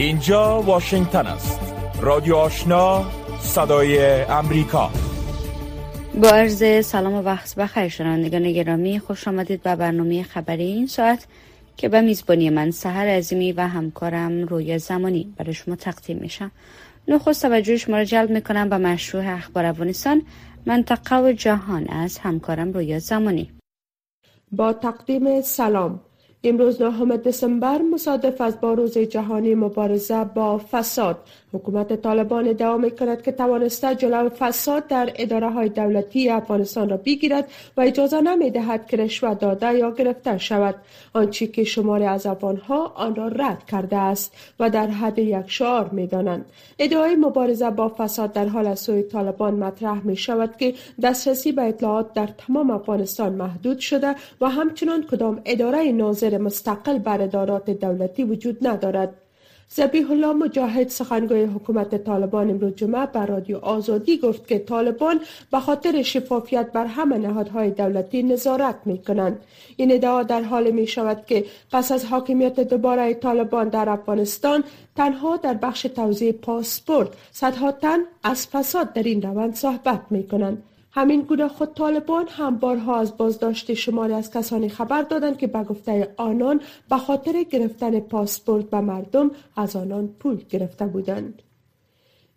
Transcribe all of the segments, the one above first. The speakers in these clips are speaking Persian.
اینجا واشنگتن است. رادیو آشنا صدای امریکا. با عرض سلام و وقت بخیر شنوندگان گرامی خوش آمدید به برنامه خبری این ساعت که به میزبانی من سهر عظیمی و همکارم روی زمانی برای شما تقدیم میشم. نخست توجه شما را جلب می‌کنم به مشروع اخبار افغانستان. منطقه و جهان از همکارم روی زمانی. با تقدیم سلام. امروز نهم دسامبر مصادف از با روز جهانی مبارزه با فساد. حکومت طالبان ادعا می کند که توانسته جلو فساد در اداره های دولتی افغانستان را بگیرد و اجازه نمی دهد که رشوه داده یا گرفته شود. آنچه که شماری از افغانها آن را رد کرده است و در حد یک شعار می دانند ادعای مبارزه با فساد در حال سوی طالبان مطرح می شود که دسترسی به اطلاعات در تمام افغانستان محدود شده و همچنان کدام اداره ناظر مستقل بر ادارات دولتی وجود ندارد. زبیح الله مجاهد سخنگوی حکومت طالبان امروز جمعه بر رادیو آزادی گفت که طالبان به خاطر شفافیت بر همه نهادهای دولتی نظارت می کنند. این ادعا در حال می شود که پس از حاکمیت دوباره طالبان در افغانستان تنها در بخش توزیع پاسپورت صدها تن از فساد در این روند صحبت می کنند. همین گونه خود طالبان هم بارها از بازداشت شماری از کسانی خبر دادند که به گفته آنان به خاطر گرفتن پاسپورت به مردم از آنان پول گرفته بودند.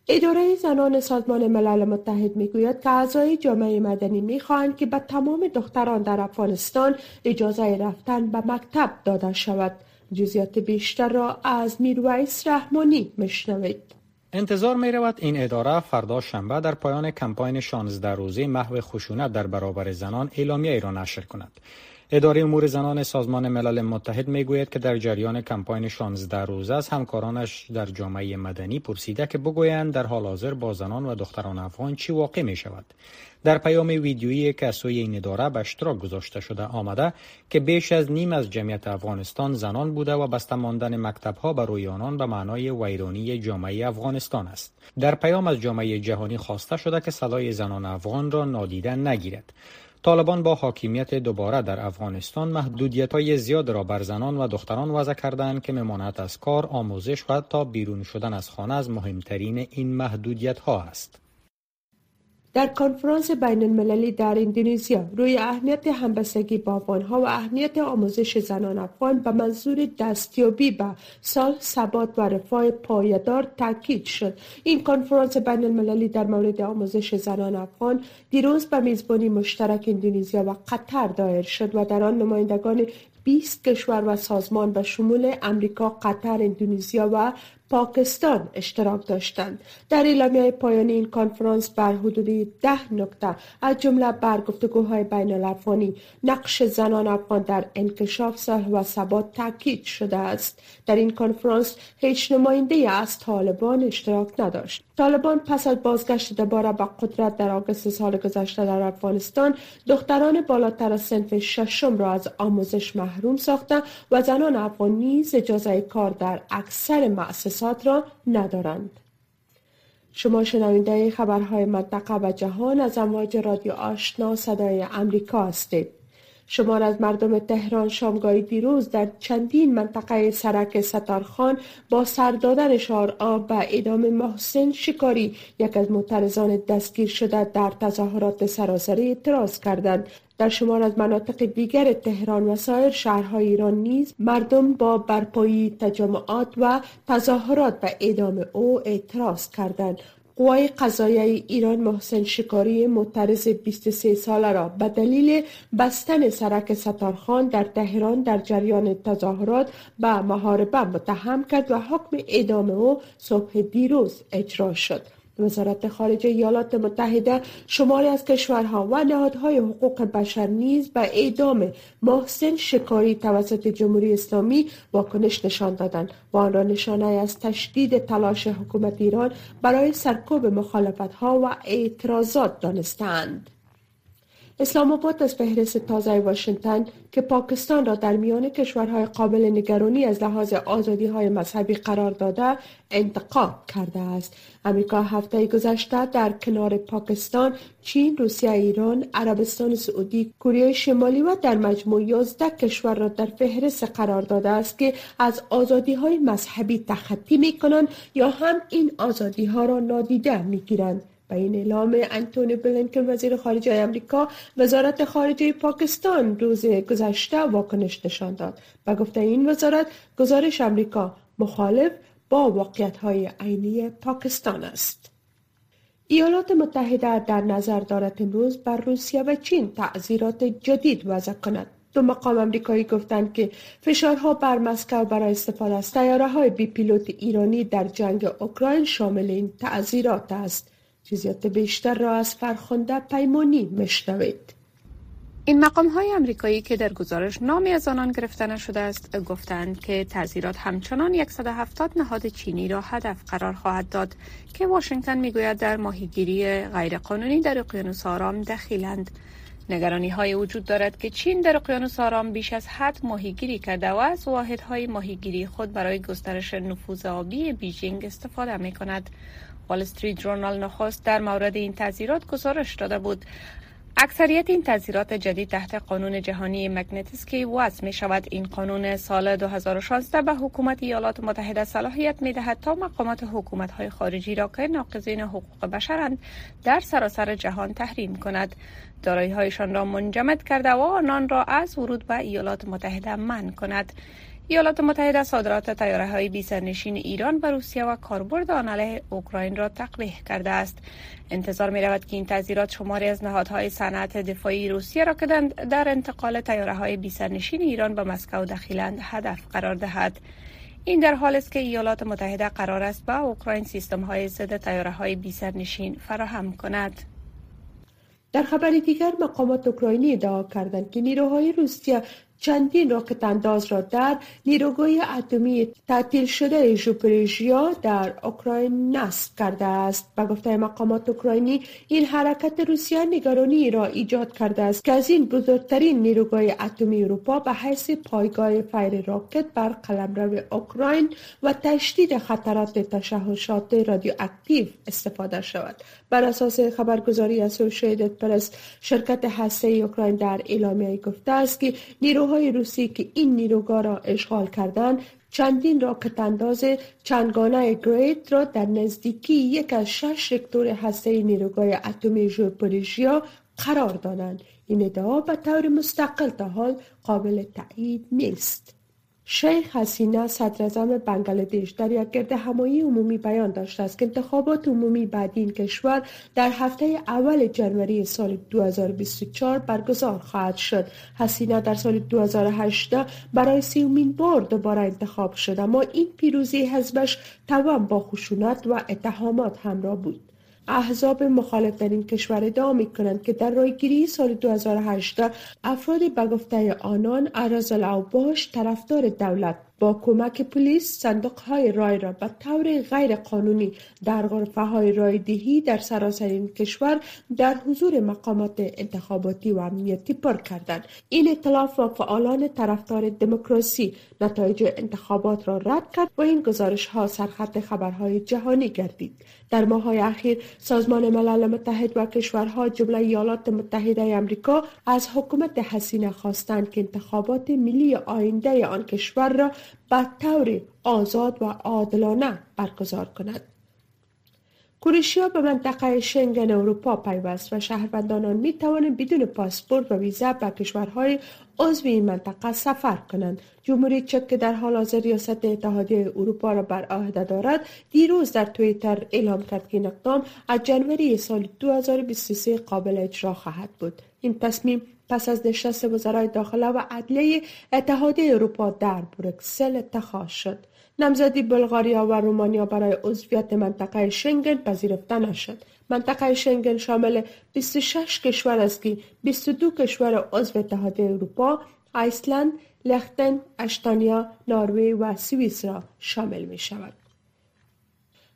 اداره زنان سازمان ملل متحد می‌گوید که اعضای جامعه مدنی می‌خواهند که به تمام دختران در افغانستان اجازه رفتن به مکتب داده شود. جزیات بیشتر را از میرویس رحمانی مشنوید. انتظار می رود این اداره فردا شنبه در پایان کمپاین 16 روزه محو خشونت در برابر زنان اعلامیه ای را نشر کند. اداره امور زنان سازمان ملل متحد می گوید که در جریان کمپاین 16 روزه از همکارانش در جامعه مدنی پرسیده که بگویند در حال حاضر با زنان و دختران افغان چی واقع می شود. در پیام ویدیویی که از سوی این اداره به اشتراک گذاشته شده آمده که بیش از نیم از جمعیت افغانستان زنان بوده و بسته ماندن مکتب ها بر روی آنان به معنای ویرانی جامعه افغانستان است در پیام از جامعه جهانی خواسته شده که صدای زنان افغان را نادیده نگیرد طالبان با حاکمیت دوباره در افغانستان محدودیت های زیاد را بر زنان و دختران وضع کردند که ممانعت از کار، آموزش و تا بیرون شدن از خانه از مهمترین این محدودیت ها است. در کنفرانس بین المللی در اندونزیا روی اهمیت همبستگی با افغانها و اهمیت آموزش زنان افغان به منظور دستیابی به سال ثبات و رفاه پایدار تاکید شد. این کنفرانس بین المللی در مورد آموزش زنان افغان دیروز به میزبانی مشترک اندونزیا و قطر دایر شد و در آن نمایندگان 20 کشور و سازمان به شمول امریکا، قطر، اندونزیا و پاکستان اشتراک داشتند. در اعلامیه پایانی این کنفرانس بر حدود ده نکته از جمله بر گفتگوهای بین الافغانی نقش زنان افغان در انکشاف صلح و ثبات تاکید شده است. در این کنفرانس هیچ نماینده از طالبان اشتراک نداشت. طالبان پس از بازگشت دوباره به قدرت در آگوست سال گذشته در افغانستان دختران بالاتر از صنف ششم را از آموزش محروم ساخته و زنان افغان نیز اجازه کار در اکثر مؤسسات را ندارند. شما شنونده خبرهای منطقه و جهان از امواج رادیو آشنا صدای امریکا هستید. شمار از مردم تهران شامگاهی دیروز در چندین منطقه سرک ستارخان با سر دادن آب به ادامه محسن شکاری یک از معترضان دستگیر شده در تظاهرات سراسری اعتراض کردند. در شمار از مناطق دیگر تهران و سایر شهرهای ایران نیز مردم با برپایی تجمعات و تظاهرات به اعدام او اعتراض کردند. قوای قضایه ایران محسن شکاری معترض 23 ساله را به دلیل بستن سرک ستارخان در تهران در جریان تظاهرات به محاربه متهم کرد و حکم اعدام او صبح دیروز اجرا شد. وزارت خارجه ایالات متحده شماری از کشورها و نهادهای حقوق بشر نیز به اعدام محسن شکاری توسط جمهوری اسلامی واکنش نشان دادند و آن را نشانه از تشدید تلاش حکومت ایران برای سرکوب مخالفت ها و اعتراضات دانستند. اسلام آباد از فهرست تازه واشنگتن که پاکستان را در میان کشورهای قابل نگرانی از لحاظ آزادی های مذهبی قرار داده انتقاد کرده است. امریکا هفته گذشته در کنار پاکستان، چین، روسیه، ایران، عربستان سعودی، کره شمالی و در مجموع 11 کشور را در فهرست قرار داده است که از آزادی های مذهبی تخطی می کنند یا هم این آزادی ها را نادیده می گیرند. با این اعلام انتونی بلینکن وزیر خارجه امریکا وزارت خارجه پاکستان روز گذشته واکنش نشان داد و گفته این وزارت گزارش امریکا مخالف با واقعیت های عینی پاکستان است. ایالات متحده در نظر دارد امروز بر روسیه و چین تعذیرات جدید وضع کند. دو مقام امریکایی گفتند که فشارها بر مسکو برای استفاده از تیاره های بی پیلوت ایرانی در جنگ اوکراین شامل این تعذیرات است. جزیات بیشتر را از فرخنده پیمانی مشنوید. این مقام های امریکایی که در گزارش نامی از آنان گرفته نشده است گفتند که تعذیرات همچنان 170 نهاد چینی را هدف قرار خواهد داد که واشنگتن می‌گوید در ماهیگیری غیرقانونی در اقیانوس آرام دخیلند نگرانی های وجود دارد که چین در اقیانوس آرام بیش از حد ماهیگیری کرده و از واحدهای ماهیگیری خود برای گسترش نفوذ آبی بیجینگ استفاده می کند. وال استریت جورنال نخست در مورد این تعذیرات گزارش داده بود. اکثریت این تعذیرات جدید تحت قانون جهانی مگنتسکی وضع می شود این قانون سال 2016 به حکومت ایالات متحده صلاحیت می دهد تا مقامات حکومت های خارجی را که ناقضین حقوق بشرند در سراسر جهان تحریم کند. دارایی هایشان را منجمد کرده و آنان را از ورود به ایالات متحده من کند. ایالات متحده صادرات تیاره های بی سرنشین ایران به روسیه و کاربرد آن علیه اوکراین را تقبیح کرده است. انتظار می رود که این تعزیرات شماری از نهادهای صنعت دفاعی روسیه را که در انتقال طیاره های بی سرنشین ایران به مسکو دخیلند هدف قرار دهد. این در حال است که ایالات متحده قرار است به اوکراین سیستم های ضد طیاره های بی سرنشین فراهم کند. در خبر دیگر مقامات اوکراینی ادعا کردند که نیروهای روسیه چندین راکت انداز را در نیروگاه اتمی تعطیل شده زاپوریژیا در اوکراین نصب کرده است. به گفته مقامات اوکراینی این حرکت روسیه نگرانی را ایجاد کرده است که از این بزرگترین نیروگاه اتمی اروپا به حیث پایگاه فیر راکت بر قلمرو اوکراین و تشدید خطرات تشعشات رادیواکتیو استفاده شود. بر اساس خبرگزاری اسوسییتد پرس شرکت هسته اوکراین در اعلامیه گفته است که نیروهای های روسی که این نیروگاه را اشغال کردند چندین راکت انداز چندگانه گریت را در نزدیکی یک از شش رکتور هسته نیروگاه اتمی ژوپوریژیا قرار دادند. این ادعا به طور مستقل تا حال قابل تایید نیست. شیخ حسینه صدر بنگلادش در یک گرد همایی عمومی بیان داشته است که انتخابات عمومی بعد این کشور در هفته اول جنوری سال 2024 برگزار خواهد شد. حسینه در سال 2018 برای سیومین بار دوباره انتخاب شد اما این پیروزی حزبش توان با خشونت و اتهامات همراه بود. احزاب مخالف در این کشور ادعا می کنند که در رایگیری سال 2018 افراد به گفته آنان عرض الاوباش طرفدار دولت با کمک پلیس صندوق های رای را به طور غیر قانونی در غرفه های رای دهی در سراسر این کشور در حضور مقامات انتخاباتی و امنیتی پر کردند. این اطلاف و فعالان طرفدار دموکراسی نتایج انتخابات را رد کرد و این گزارش ها سرخط خبرهای جهانی گردید. در ماه اخیر سازمان ملل متحد و کشورها جمله ایالات متحده آمریکا از حکومت حسینه خواستند که انتخابات ملی آینده آن کشور را به طور آزاد و عادلانه برگزار کند. کروشیا به منطقه شنگن اروپا پیوست و شهروندان آن می توانند بدون پاسپورت و ویزا به کشورهای عضو این منطقه سفر کنند جمهوری چک که در حال حاضر ریاست اتحادیه اروپا را بر عهده دارد دیروز در توییتر اعلام کرد که این اقدام از جنوری سال 2023 قابل اجرا خواهد بود این تصمیم پس از نشست وزرای داخله و عدلیه اتحادیه اروپا در بروکسل اتخاذ شد. نمزدی بلغاریا و رومانیا برای عضویت منطقه شنگن پذیرفته نشد. منطقه شنگن شامل 26 کشور است که 22 کشور عضو اتحادیه اروپا ایسلند لختن اشتانیا ناروی و سوئیس را شامل می شود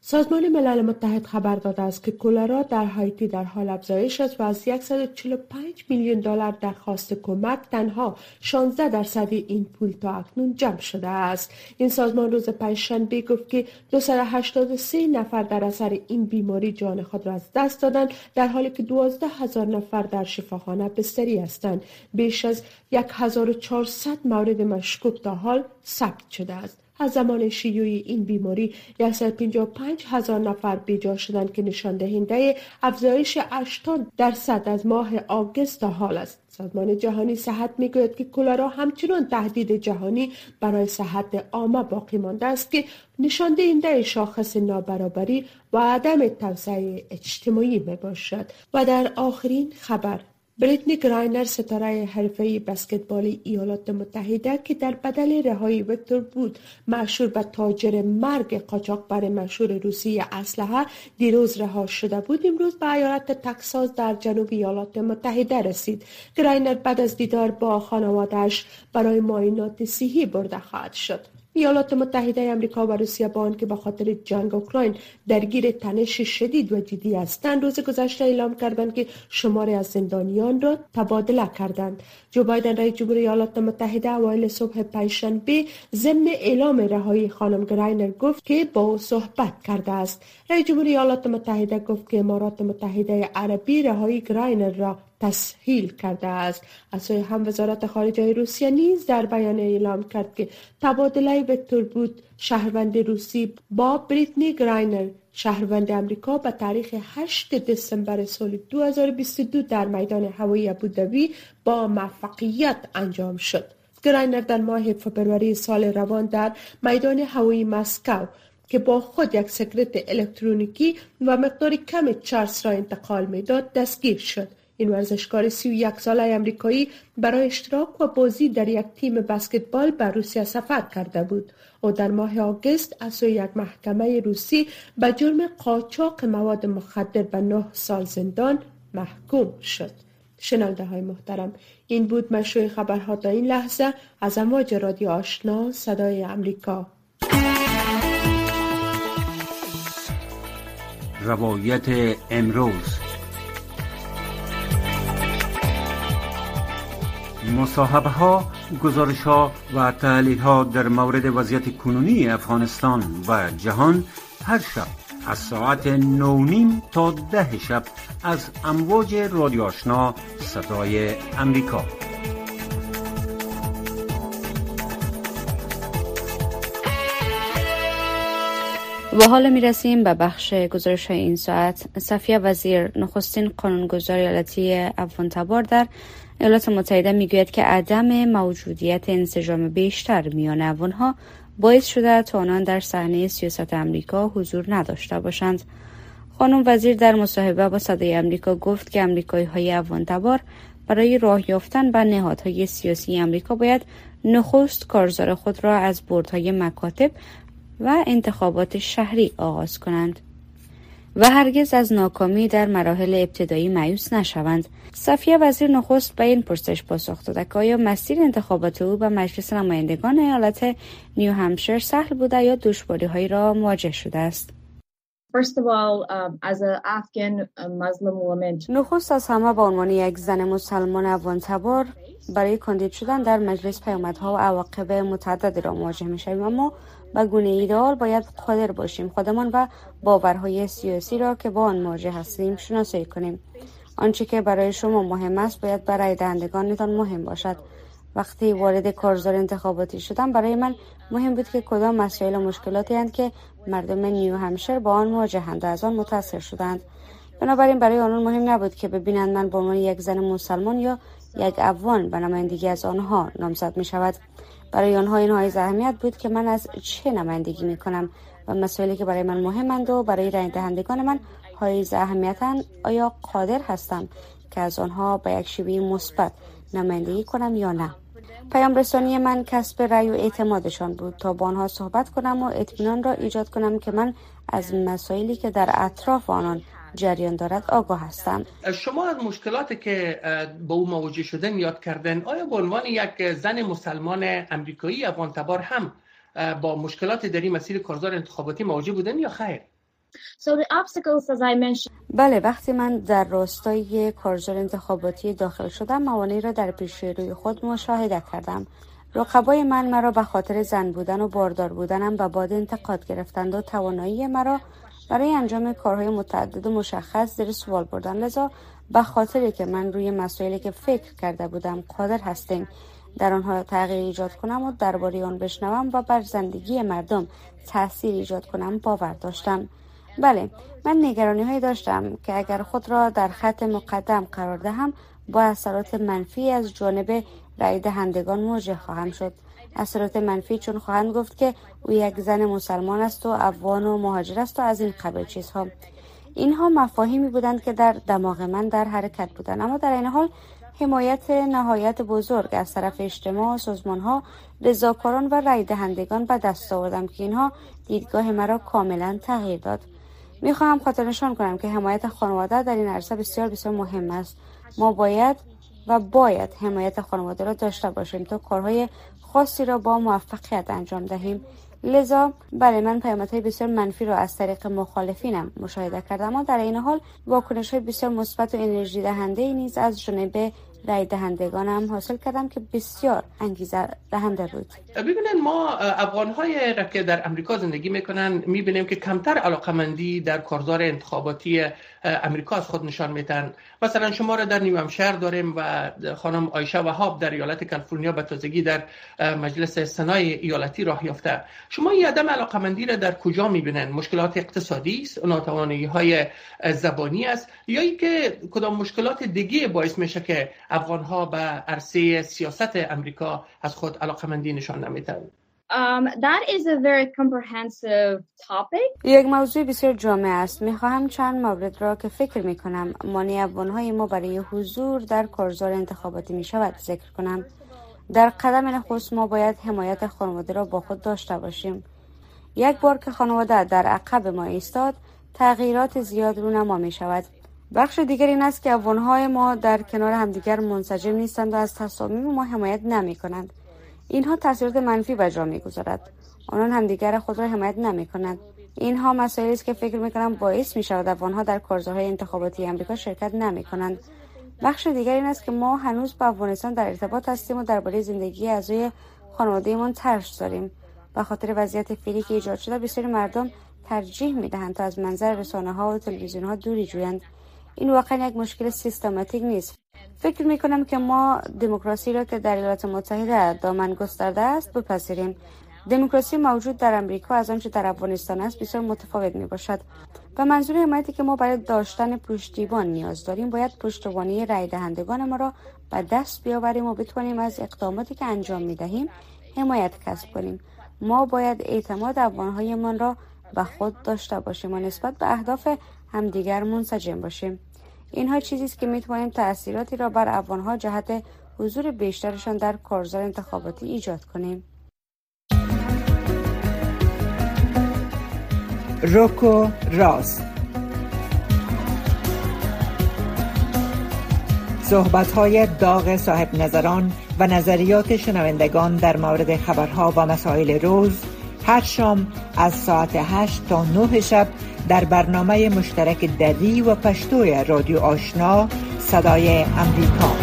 سازمان ملل متحد خبر داده است که کلرا در هایتی در حال افزایش است و از 145 میلیون دلار درخواست کمک تنها 16 درصد این پول تا اکنون جمع شده است. این سازمان روز پنجشنبه گفت که 283 نفر در اثر این بیماری جان خود را از دست دادند در حالی که 12 هزار نفر در شفاخانه بستری هستند. بیش از 1400 مورد مشکوک تا حال ثبت شده است. از زمان شیوع این بیماری 155 هزار نفر بیجا شدند که نشان دهنده افزایش 80 درصد از ماه آگست تا حال است. سازمان جهانی صحت می‌گوید که کلرا همچنان تهدید جهانی برای صحت عامه باقی مانده است که نشان دهنده شاخص نابرابری و عدم توسعه اجتماعی می باشد و در آخرین خبر بریتنی گراینر ستاره حرفه بسکتبال ایالات متحده که در بدل رهایی وکتور بود مشهور به تاجر مرگ قاچاقبر مشهور روسی اسلحه دیروز رها شده بود. امروز به ایالت تکساس در جنوب ایالات متحده رسید. گراینر بعد از دیدار با خانوادهش برای معاینات صحی برده خواهد شد. ایالات متحده امریکا و روسیه با آنکه به خاطر جنگ اوکراین درگیر تنش شدید و جدی هستند روز گذشته اعلام کردند که شماری از زندانیان را تبادله کردند. جو بایدن رئیس جمهور ایالات متحده اوایل صبح پنجشنبه ضمن اعلام رهایی خانم گراینر گفت که با او صحبت کرده است. رئیس جمهور ایالات متحده گفت که امارات متحده عربی رهایی گراینر را تسهیل کرده است. از سوی هم وزارت خارجه روسیه نیز در بیانیه‌ای اعلام کرد که تبادله ویکتور بوت شهروند روسی با بریتنی گراینر شهروند امریکا به تاریخ 8 دسامبر سال 2022 در میدان هوایی ابوظبی با موفقیت انجام شد. گراینر در ماه فبروری سال روان در میدان هوایی مسکو که با خود یک سگرت الکترونیکی و مقدار کم چرس را انتقال می‌داد دستگیر شد. این ورزشکار 31 ساله امریکایی برای اشتراک و بازی در یک تیم بسکتبال به روسیه سفر کرده بود. او در ماه آگست از سوی یک محکمه روسی به جرم قاچاق مواد مخدر به نه سال زندان محکوم شد. شنونده های محترم این بود مشروع خبرها تا این لحظه. از امواج رادیو آشنا صدای امریکا. روایت امروز. مصاحبه ها گزارش ها و تحلیل ها در مورد وضعیت کنونی افغانستان و جهان هر شب از ساعت نونیم تا ده شب از امواج رادیو آشنا صدای امریکا. و حالا می رسیم به بخش گزارش این ساعت. صفیه وزیر نخستین قانونگذار ایالتی افغان تبار در ایالات متحده می‌گوید که عدم موجودیت انسجام بیشتر میان افغانها باعث شده تا آنان در صحنه سیاست امریکا حضور نداشته باشند خانم وزیر در مصاحبه با صدای امریکا گفت که امریکایی های افغان تبار برای راه یافتن به نهادهای سیاسی امریکا باید نخست کارزار خود را از بردهای مکاتب و انتخابات شهری آغاز کنند. و هرگز از ناکامی در مراحل ابتدایی مایوس نشوند. صفیه وزیر نخست به این پرسش پاسخ داد. که آیا مسیر انتخابات او به مجلس نمایندگان ایالت نیو همشر سهل بوده یا دشواری هایی را مواجه شده است؟ Um, نخست از همه به عنوان یک زن مسلمان افغان تبار برای کاندید شدن در مجلس پیامدها و عواقب متعددی را مواجه می شویم اما به گونه ایدئال باید قادر باشیم خودمان و باورهای سیاسی را که با آن مواجه هستیم شناسایی کنیم. آنچه که برای شما مهم است باید برای دهندگانتان مهم باشد. وقتی وارد کارزار انتخاباتی شدم برای من مهم بود که کدام مسائل و مشکلاتی هستند که مردم نیو همشر با آن مواجهند و از آن متاثر شدند بنابراین برای آنان مهم نبود که ببینند من به عنوان یک زن مسلمان یا یک افغان به نمایندگی از آنها نامزد می شود برای آنها این های اهمیت بود که من از چه نمایندگی می کنم و مسائلی که برای من مهمند و برای رای دهندگان من های اهمیتن آیا قادر هستم که از آنها به یک شیوه مثبت نمایندگی کنم یا نه؟ پیام رسانی من کسب رأی و اعتمادشان بود تا با آنها صحبت کنم و اطمینان را ایجاد کنم که من از مسائلی که در اطراف آنان جریان دارد آگاه هستم شما از مشکلاتی که با او مواجه شدن یاد کردن آیا به عنوان یک زن مسلمان امریکایی افغان تبار هم با مشکلات در این مسیر کارزار انتخاباتی مواجه بودن یا خیر؟ بله وقتی من در راستای کارزار انتخاباتی داخل شدم موانعی را در پیش روی خود مشاهده کردم. رقبای من مرا به خاطر زن بودن و باردار بودنم و باد انتقاد گرفتند و توانایی مرا برای انجام کارهای متعدد و مشخص زیر سوال بردن. لذا به خاطری که من روی مسائلی که فکر کرده بودم قادر هستیم در آنها تغییر ایجاد کنم و درباره آن بشنوم و بر زندگی مردم تاثیر ایجاد کنم باور داشتم. بله من نگرانی هایی داشتم که اگر خود را در خط مقدم قرار دهم با اثرات منفی از جانب رای دهندگان مواجه خواهم شد. اثرات منفی چون خواهند گفت که او یک زن مسلمان است و افغان و مهاجر است و از این قبل چیزها. اینها مفاهیمی بودند که در دماغ من در حرکت بودند. اما در این حال حمایت نهایت بزرگ از طرف اجتماع سازمان ها رضاکاران و رای دهندگان به دست آوردم که اینها دیدگاه مرا کاملا تغییر داد. می‌خواهم خاطر نشان کنم که حمایت خانواده در این عرصه بسیار بسیار مهم است. ما باید و باید حمایت خانواده را داشته باشیم تا کارهای خاصی را با موفقیت انجام دهیم. لذا برای من پیامت های بسیار منفی را از طریق مخالفینم مشاهده کردم اما در این حال واکنش های بسیار مثبت و انرژی دهنده نیز از جانب رای دهندگانم حاصل کردم که بسیار انگیزه دهنده بود. ببینن ما افغان های که در امریکا زندگی می‌کنن می‌بینیم که کمتر علاقمندی در کارزار انتخاباتی امریکا از خود نشان میدن. مثلا شما را در نیومشهر داریم و خانم آیشه وهاب در ایالت کالیفرنیا به تازگی در مجلس سنای ایالتی راه یافته. شما این عدم علاقمندی را در کجا می‌بینن؟ مشکلات اقتصادی است ناتوانی های زبانی است یا اینکه کدام مشکلات دیگه باعث میشه که افغان ها به عرصه سیاست امریکا از خود علاقمندی نشان نمیدن Um, that is a very comprehensive topic. یک موضوع بسیار جامع است. می‌خواهم چند مورد را که فکر می کنم مانع افغانهای ما برای حضور در کارزار انتخاباتی می شود ذکر کنم. در قدم نخست ما باید حمایت خانواده را با خود داشته باشیم. یک بار که خانواده در عقب ما ایستاد تغییرات زیاد رونما می شود. بخش دیگر این است که افغانهای ما در کنار همدیگر منسجم نیستند و از تصامیم ما حمایت نمی کنند. اینها تاثیرات منفی به جا می‌گذارد. آنان همدیگر خود را حمایت نمی کنند اینها مسائلی است که فکر می کنم باعث می شود افغانها در کارزارهای انتخاباتی امریکا شرکت نمی کنند بخش دیگر این است که ما هنوز با افغانستان در ارتباط هستیم و درباره زندگی اعضای خانوادهمان ترس داریم. به خاطر وضعیت فعلی که ایجاد شده بسیاری مردم ترجیح می دهند تا از منظر رسانه ها و تلویزیون ها دوری جویند. این واقعا یک مشکل سیستماتیک نیست. فکر می کنم که ما دموکراسی را که در ایالات متحده دامن گسترده است بپذیریم. دموکراسی موجود در امریکا از آنچه در افغانستان است بسیار متفاوت می باشد و منظور حمایتی که ما برای داشتن پشتیبان نیاز داریم باید پشتوانه رای دهندگان ما را به دست بیاوریم و بتوانیم از اقداماتی که انجام می دهیم حمایت کسب کنیم. ما باید اعتماد افغانهایمان را به خود داشته باشیم و نسبت به اهداف همدیگر منسجم باشیم. اینها چیزی است که می‌توانیم تاثیراتی را بر افغانها جهت حضور بیشترشان در کارزار انتخاباتی ایجاد کنیم. روکو راست. صحبت های داغ صاحب نظران و نظریات شنوندگان در مورد خبرها و مسائل روز هر شام از ساعت 8 تا 9 شب در برنامه مشترک دری و پشتوی رادیو آشنا صدای امریکا.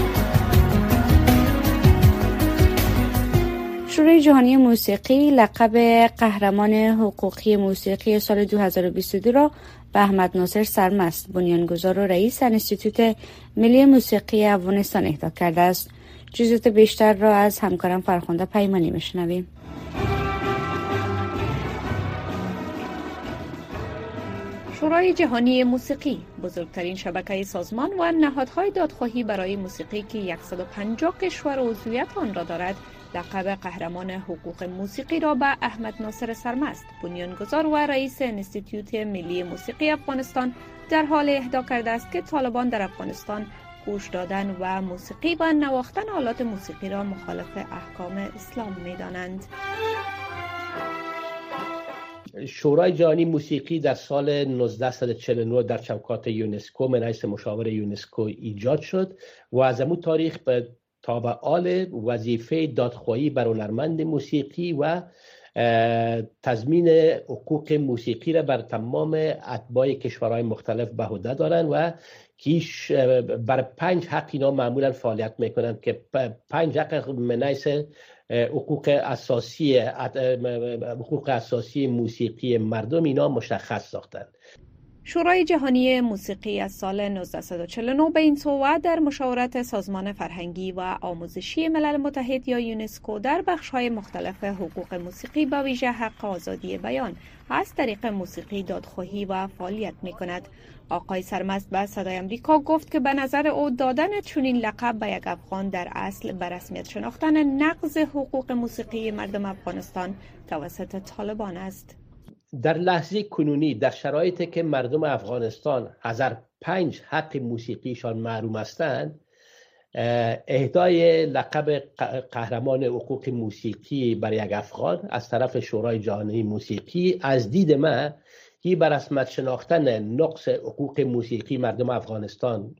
شورای جهانی موسیقی لقب قهرمان حقوقی موسیقی سال 2022 را به احمد ناصر سرمست بنیانگذار و رئیس انستیتوت ملی موسیقی افغانستان اهدا کرده است. جزئیات بیشتر را از همکارم فرخنده پیمانی میشنویم. شورای جهانی موسیقی بزرگترین شبکه سازمان و نهادهای دادخواهی برای موسیقی که 150 کشور عضویت آن را دارد لقب قهرمان حقوق موسیقی را به احمد ناصر سرمست بنیانگذار و رئیس انستیتوت ملی موسیقی افغانستان در حال اهدا کرده است که طالبان در افغانستان گوش دادن و موسیقی و نواختن آلات موسیقی را مخالف احکام اسلام می دانند. شورای جهانی موسیقی در سال 1949 در چوکات یونسکو من مشاور یونسکو ایجاد شد و از امو تاریخ به تابعال وظیفه دادخواهی بر هنرمند موسیقی و تضمین حقوق موسیقی را بر تمام اتباع کشورهای مختلف بهوده دارن و کیش بر پنج حق اینا معمولا فعالیت می‌کنند که پنج حق منیس حقوق اساسی حقوق اساسی موسیقی مردم اینا مشخص ساختند شورای جهانی موسیقی از سال 1949 به این در مشاورت سازمان فرهنگی و آموزشی ملل متحد یا یونسکو در های مختلف حقوق موسیقی با ویژه حق آزادی بیان از طریق موسیقی دادخواهی و فعالیت می کند. آقای سرمست به صدای امریکا گفت که به نظر او دادن چنین لقب به یک افغان در اصل به رسمیت شناختن نقض حقوق موسیقی مردم افغانستان توسط طالبان است. در لحظه کنونی در شرایطی که مردم افغانستان هزار پنج حق موسیقیشان معروم هستند اهدای لقب قهرمان حقوق موسیقی بر یک افغان از طرف شورای جهانی موسیقی از دید من ای بر رسمت شناختن نقص حقوق موسیقی مردم افغانستان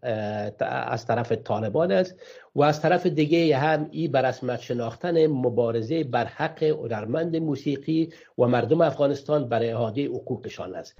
از طرف طالبان است و از طرف دیگه هم ای بر رسمت شناختن مبارزه بر حق هنرمند موسیقی و مردم افغانستان برای اعاده حقوقشان است.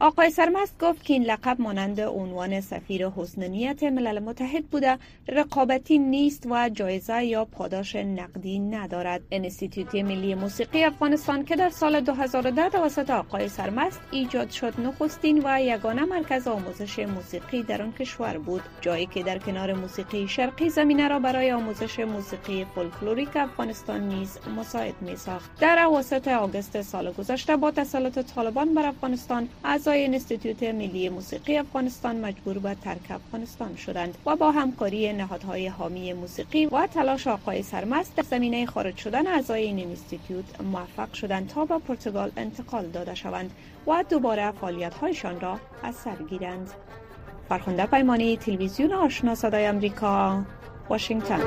آقای سرمست گفت که این لقب مانند عنوان سفیر حسن نیت ملل متحد بوده رقابتی نیست و جایزه یا پاداش نقدی ندارد. انستیتوت ملی موسیقی افغانستان که در سال 2010 توسط آقای سرمست ایجاد شد نخستین و یگانه مرکز آموزش موسیقی در آن کشور بود. جایی که در کنار موسیقی شرقی زمینه را برای آموزش موسیقی فولکلوریک افغانستان نیز مساعد می ساخت در اواسط آگوست سال گذشته با تسلط طالبان بر افغانستان از اعضای انستیتوت ملی موسیقی افغانستان مجبور به ترک افغانستان شدند و با همکاری نهادهای حامی موسیقی و تلاش آقای سرمست در زمینه خارج شدن اعضای این انستیتوت موفق شدند تا به پرتغال انتقال داده شوند و دوباره فعالیت‌هایشان را از سر گیرند. فرخنده پیمانی تلویزیون آشنا صدای آمریکا واشنگتن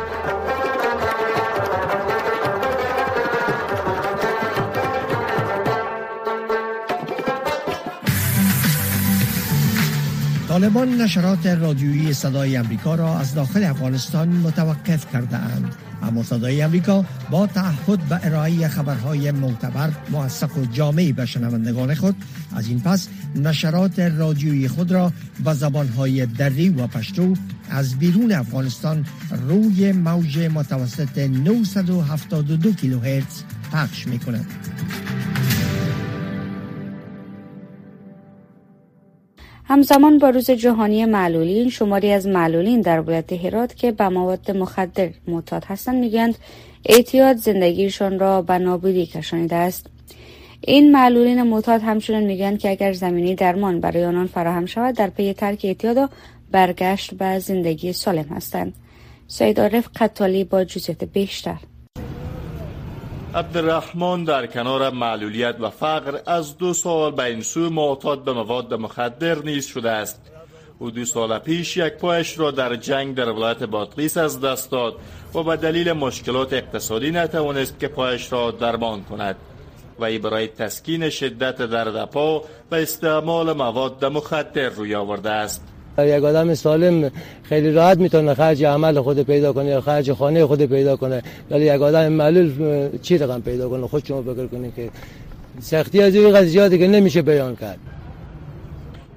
طالبان نشرات رادیویی صدای امریکا را از داخل افغانستان متوقف کرده اند اما صدای امریکا با تعهد به ارائه خبرهای معتبر موثق و جامعی به شنوندگان خود از این پس نشرات رادیویی خود را به زبانهای دری و پشتو از بیرون افغانستان روی موج متوسط 972 کیلوهرتز پخش می کند. همزمان با روز جهانی معلولین شماری از معلولین در ولایت هرات که به مواد مخدر معتاد هستند می‌گویند اعتیاد زندگیشان را به نابودی کشانیده است. این معلولین معتاد همچنین می‌گویند که اگر زمینی درمان برای آنان فراهم شود در پی ترک اعتیاد و برگشت به زندگی سالم هستند. سید عارف قطالی با جزئیات بیشتر عبدالرحمن در کنار معلولیت و فقر از دو سال به این سو معتاد به مواد مخدر نیز شده است. او دو سال پیش یک پایش را در جنگ در ولایت بادغیس از دست داد و به دلیل مشکلات اقتصادی نتوانست که پایش را درمان کند و ای برای تسکین شدت درد پا و استعمال مواد مخدر روی آورده است. یک آدم سالم خیلی راحت می‌تونه خرج عمل خود پیدا کنه یا خرج خانه خود پیدا کنه. ولی یک آدم معلول چی رقم پیدا کنه؟ خود شما فکر کنید که سختی از این قضیاتی که نمیشه بیان کرد.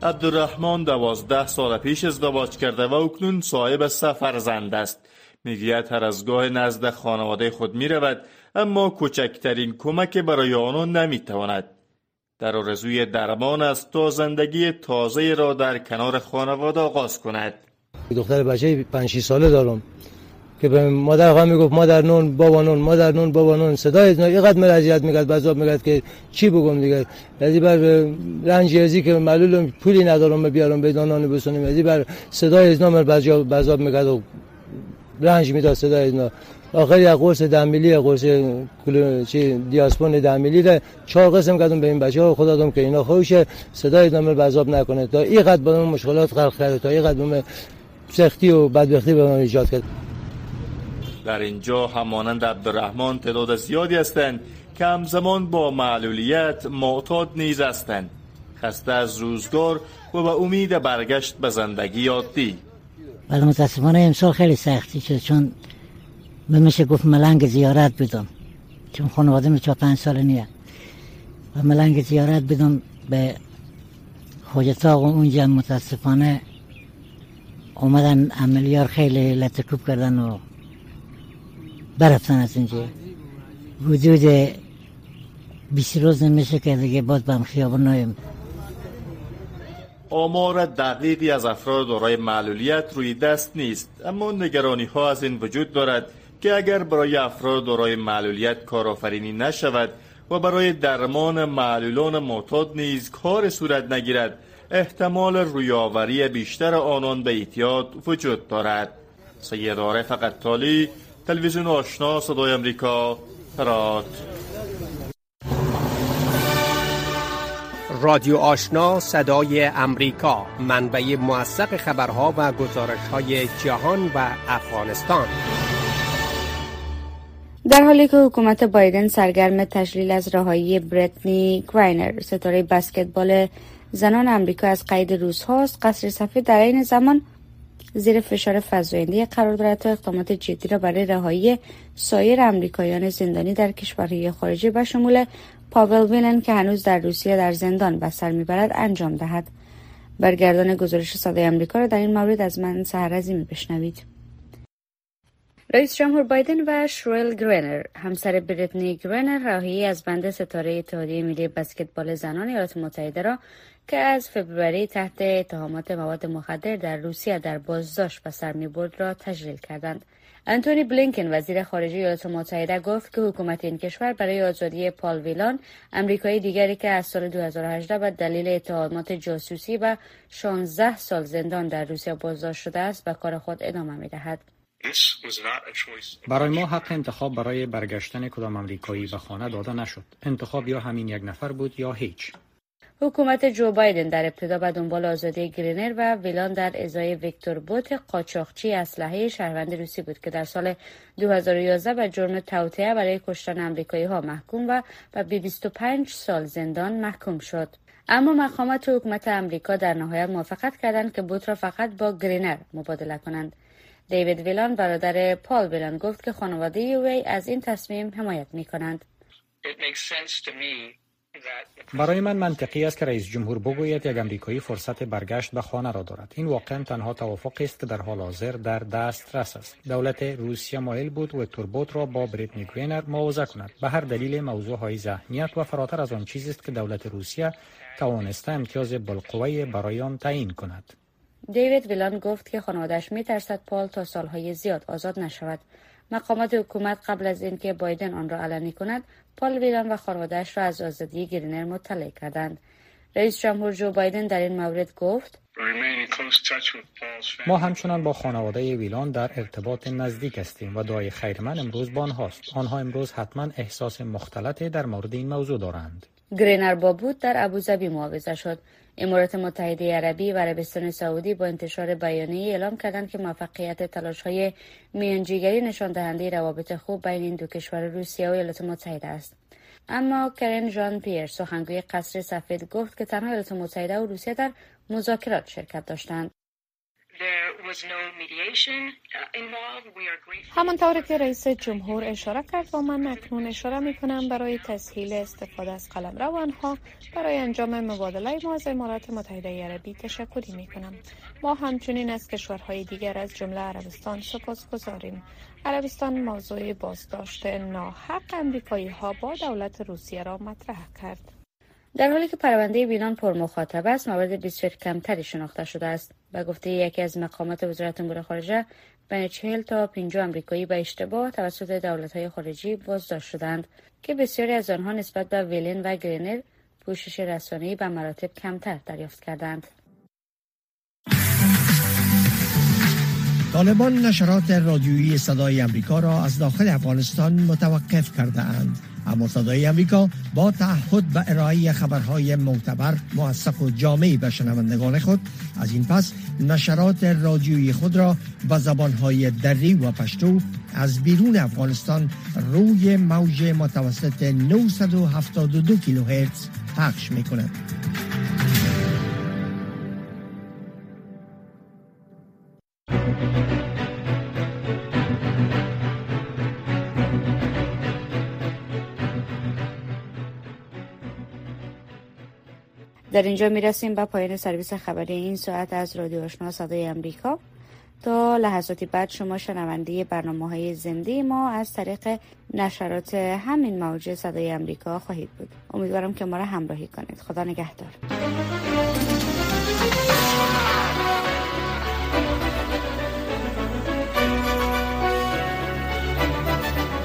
عبدالرحمن دوازده سال پیش ازدواج کرده و اکنون صاحب سفر زند است. می‌گوید هر از گاه نزد خانواده خود می‌رود اما کوچکترین کمک برای آنان نمی‌تواند. در آرزوی درمان است تا زندگی تازه را در کنار خانواده آغاز کند. دختر بچه 5 ساله دارم که به مادر خواهم می‌گفت مادر نون بابا نون مادر نون بابا نون. صدای اینقدر من اذیت می‌کرد می‌کرد که چی بگم دیگه؟ یعنی بر رنج ازی که معلول پولی ندارم بیارم به دانان بسونیم یعنی بر صدای از نام می‌کرد و رنج می‌داد صدای اینا. آخر یک قرص دمیلی قرص چی دیاسپون دمیلی ده. چهار قسم کردم به این بچه ها؟ خدا که اینا خوشه صدای دم بذاب نکنه. تا اینقدر با مشکلات خلق کرده. تا اینقدر سختی و بدبختی به من ایجاد کرد. در اینجا همانند عبدالرحمن تعداد زیادی هستند که همزمان با معلولیت معتاد نیز هستند. خسته از روزگار و به امید برگشت به زندگی عادی. ولی متاسفانه امسال خیلی سختی شد چون به میشه گفت ملنگ زیارت بدم. چون خانواده می چه پنج سال نیه. و ملنگ زیارت بدون به خوجتاق اونجا متاسفانه اومدن عملیار خیلی لطکوب کردن و برفتن از اینجا. وجود بیسی روز نمیشه که دیگه باز به خیابون نایم. آمار دقیقی از افراد دارای معلولیت روی دست نیست اما نگرانی ها از این وجود دارد که اگر برای افراد دارای معلولیت کارآفرینی نشود و برای درمان معلولان معتاد نیز کار صورت نگیرد احتمال رویاوری بیشتر آنان به احتیاط وجود دارد. سید عارف تالی تلویزیون آشنا صدای امریکا فرات رادیو آشنا صدای امریکا منبع موثق خبرها و گزارش های جهان و افغانستان. در حالی که حکومت بایدن سرگرم تشلیل از رهایی برتنی گراینر ستاره بسکتبال زنان امریکا از قید روز هاست قصر سفید در این زمان زیر فشار فزاینده قرار دارد تا اقدامات جدی را برای رهایی سایر امریکایان زندانی در کشورهای خارجی به شمول پاول ویلن که هنوز در روسیه در زندان به سر می‌برد انجام دهد. برگردان گزارش صدای امریکا را در این مورد از من سهر عظیمی بشنوید رئیس جمهور بایدن و شرویل گرینر همسر بریتنی گرینر راهی از بند ستاره اتحادیه ملی بسکتبال زنان ایالات متحده را که از فبروری تحت اتهامات مواد مخدر در روسیه در بازداشت به سر می‌برد را تجلیل کردند انتونی بلینکن وزیر خارجه ایالات متحده گفت که حکومت این کشور برای آزادی پال ویلان امریکایی دیگری که از سال 2018 به دلیل اتهامات جاسوسی و 16 سال زندان در روسیه بازداشت شده است به کار خود ادامه می دهد. برای ما حق انتخاب برای برگشتن کدام امریکایی به خانه داده نشد. انتخاب یا همین یک نفر بود یا هیچ. حکومت جو بایدن در ابتدا به دنبال آزادی گرینر و ویلان در ازای ویکتور بوت قاچاقچی اسلحه شهروند روسی بود که در سال 2011 به جرم توطئه برای کشتن امریکایی ها محکوم و به 25 سال زندان محکوم شد. اما مقامات حکومت امریکا در نهایت موافقت کردند که بوت را فقط با گرینر مبادله کنند. دیوید ویلان برادر پال ویلان گفت که خانواده وی از این تصمیم حمایت می کنند. برای من منطقی است که رئیس جمهور بگوید یک امریکایی فرصت برگشت به خانه را دارد. این واقعا تنها توافق است که در حال حاضر در دست رس است. دولت روسیه مایل بود و توربوت را با بریتنی گرینر معاوضه کند. به هر دلیل موضوع های ذهنیت و فراتر از آن چیزی است که دولت روسیه توانسته امتیاز بالقوه برای آن تعیین کند. دیوید ویلان گفت که خانوادش می ترسد پال تا سالهای زیاد آزاد نشود. مقامات حکومت قبل از اینکه بایدن آن را علنی کند پال ویلان و خانوادهش را از آزادی گرینر مطلع کردند. رئیس جمهور جو بایدن در این مورد گفت ما همچنان با خانواده ویلان در ارتباط نزدیک هستیم و دعای خیر من امروز با آنهاست آنها امروز حتما احساس مختلطی در مورد این موضوع دارند. گرینر با بود در ابوظبی معاوضه شد. امارات متحده عربی و عربستان سعودی با انتشار بیانیه اعلام کردند که موفقیت تلاش های میانجیگری نشان دهنده روابط خوب بین این دو کشور روسیه و ایالات متحده است. اما کرن ژان پیر سخنگوی قصر سفید گفت که تنها ایالات متحده و روسیه در مذاکرات شرکت داشتند. همانطور که رئیس جمهور اشاره کرد و من اکنون اشاره می کنم برای تسهیل استفاده از قلم آنها برای انجام مبادله ما از امارات متحده عربی تشکری می کنم. ما همچنین از کشورهای دیگر از جمله عربستان سپاس گذاریم. عربستان موضوع بازداشت ناحق امریکایی ها با دولت روسیه را مطرح کرد. در حالی که پرونده ویلان پر مخاطب است موارد بسیار کمتری شناخته شده است و گفته یکی از مقامات وزارت امور خارجه بین چهل تا 50 امریکایی به اشتباه توسط دولت های خارجی بازداشت شدند که بسیاری از آنها نسبت به ویلن و گرینر پوشش رسانه‌ای به مراتب کمتر دریافت کردند. طالبان نشرات رادیویی صدای امریکا را از داخل افغانستان متوقف کرده اند. اما صدای امریکا با تعهد به ارائه خبرهای معتبر موثق و جامعی به شنوندگان خود از این پس نشرات رادیویی خود را به زبانهای دری و پشتو از بیرون افغانستان روی موج متوسط 972 کیلوهرتز پخش می کند. در اینجا می‌رسیم به پایان سرویس خبری این ساعت از رادیو آشنا صدای امریکا. تا لحظاتی بعد شما شنونده برنامه های زنده ما از طریق نشرات همین موجه صدای امریکا خواهید بود. امیدوارم که ما را همراهی کنید. خدا نگهدار.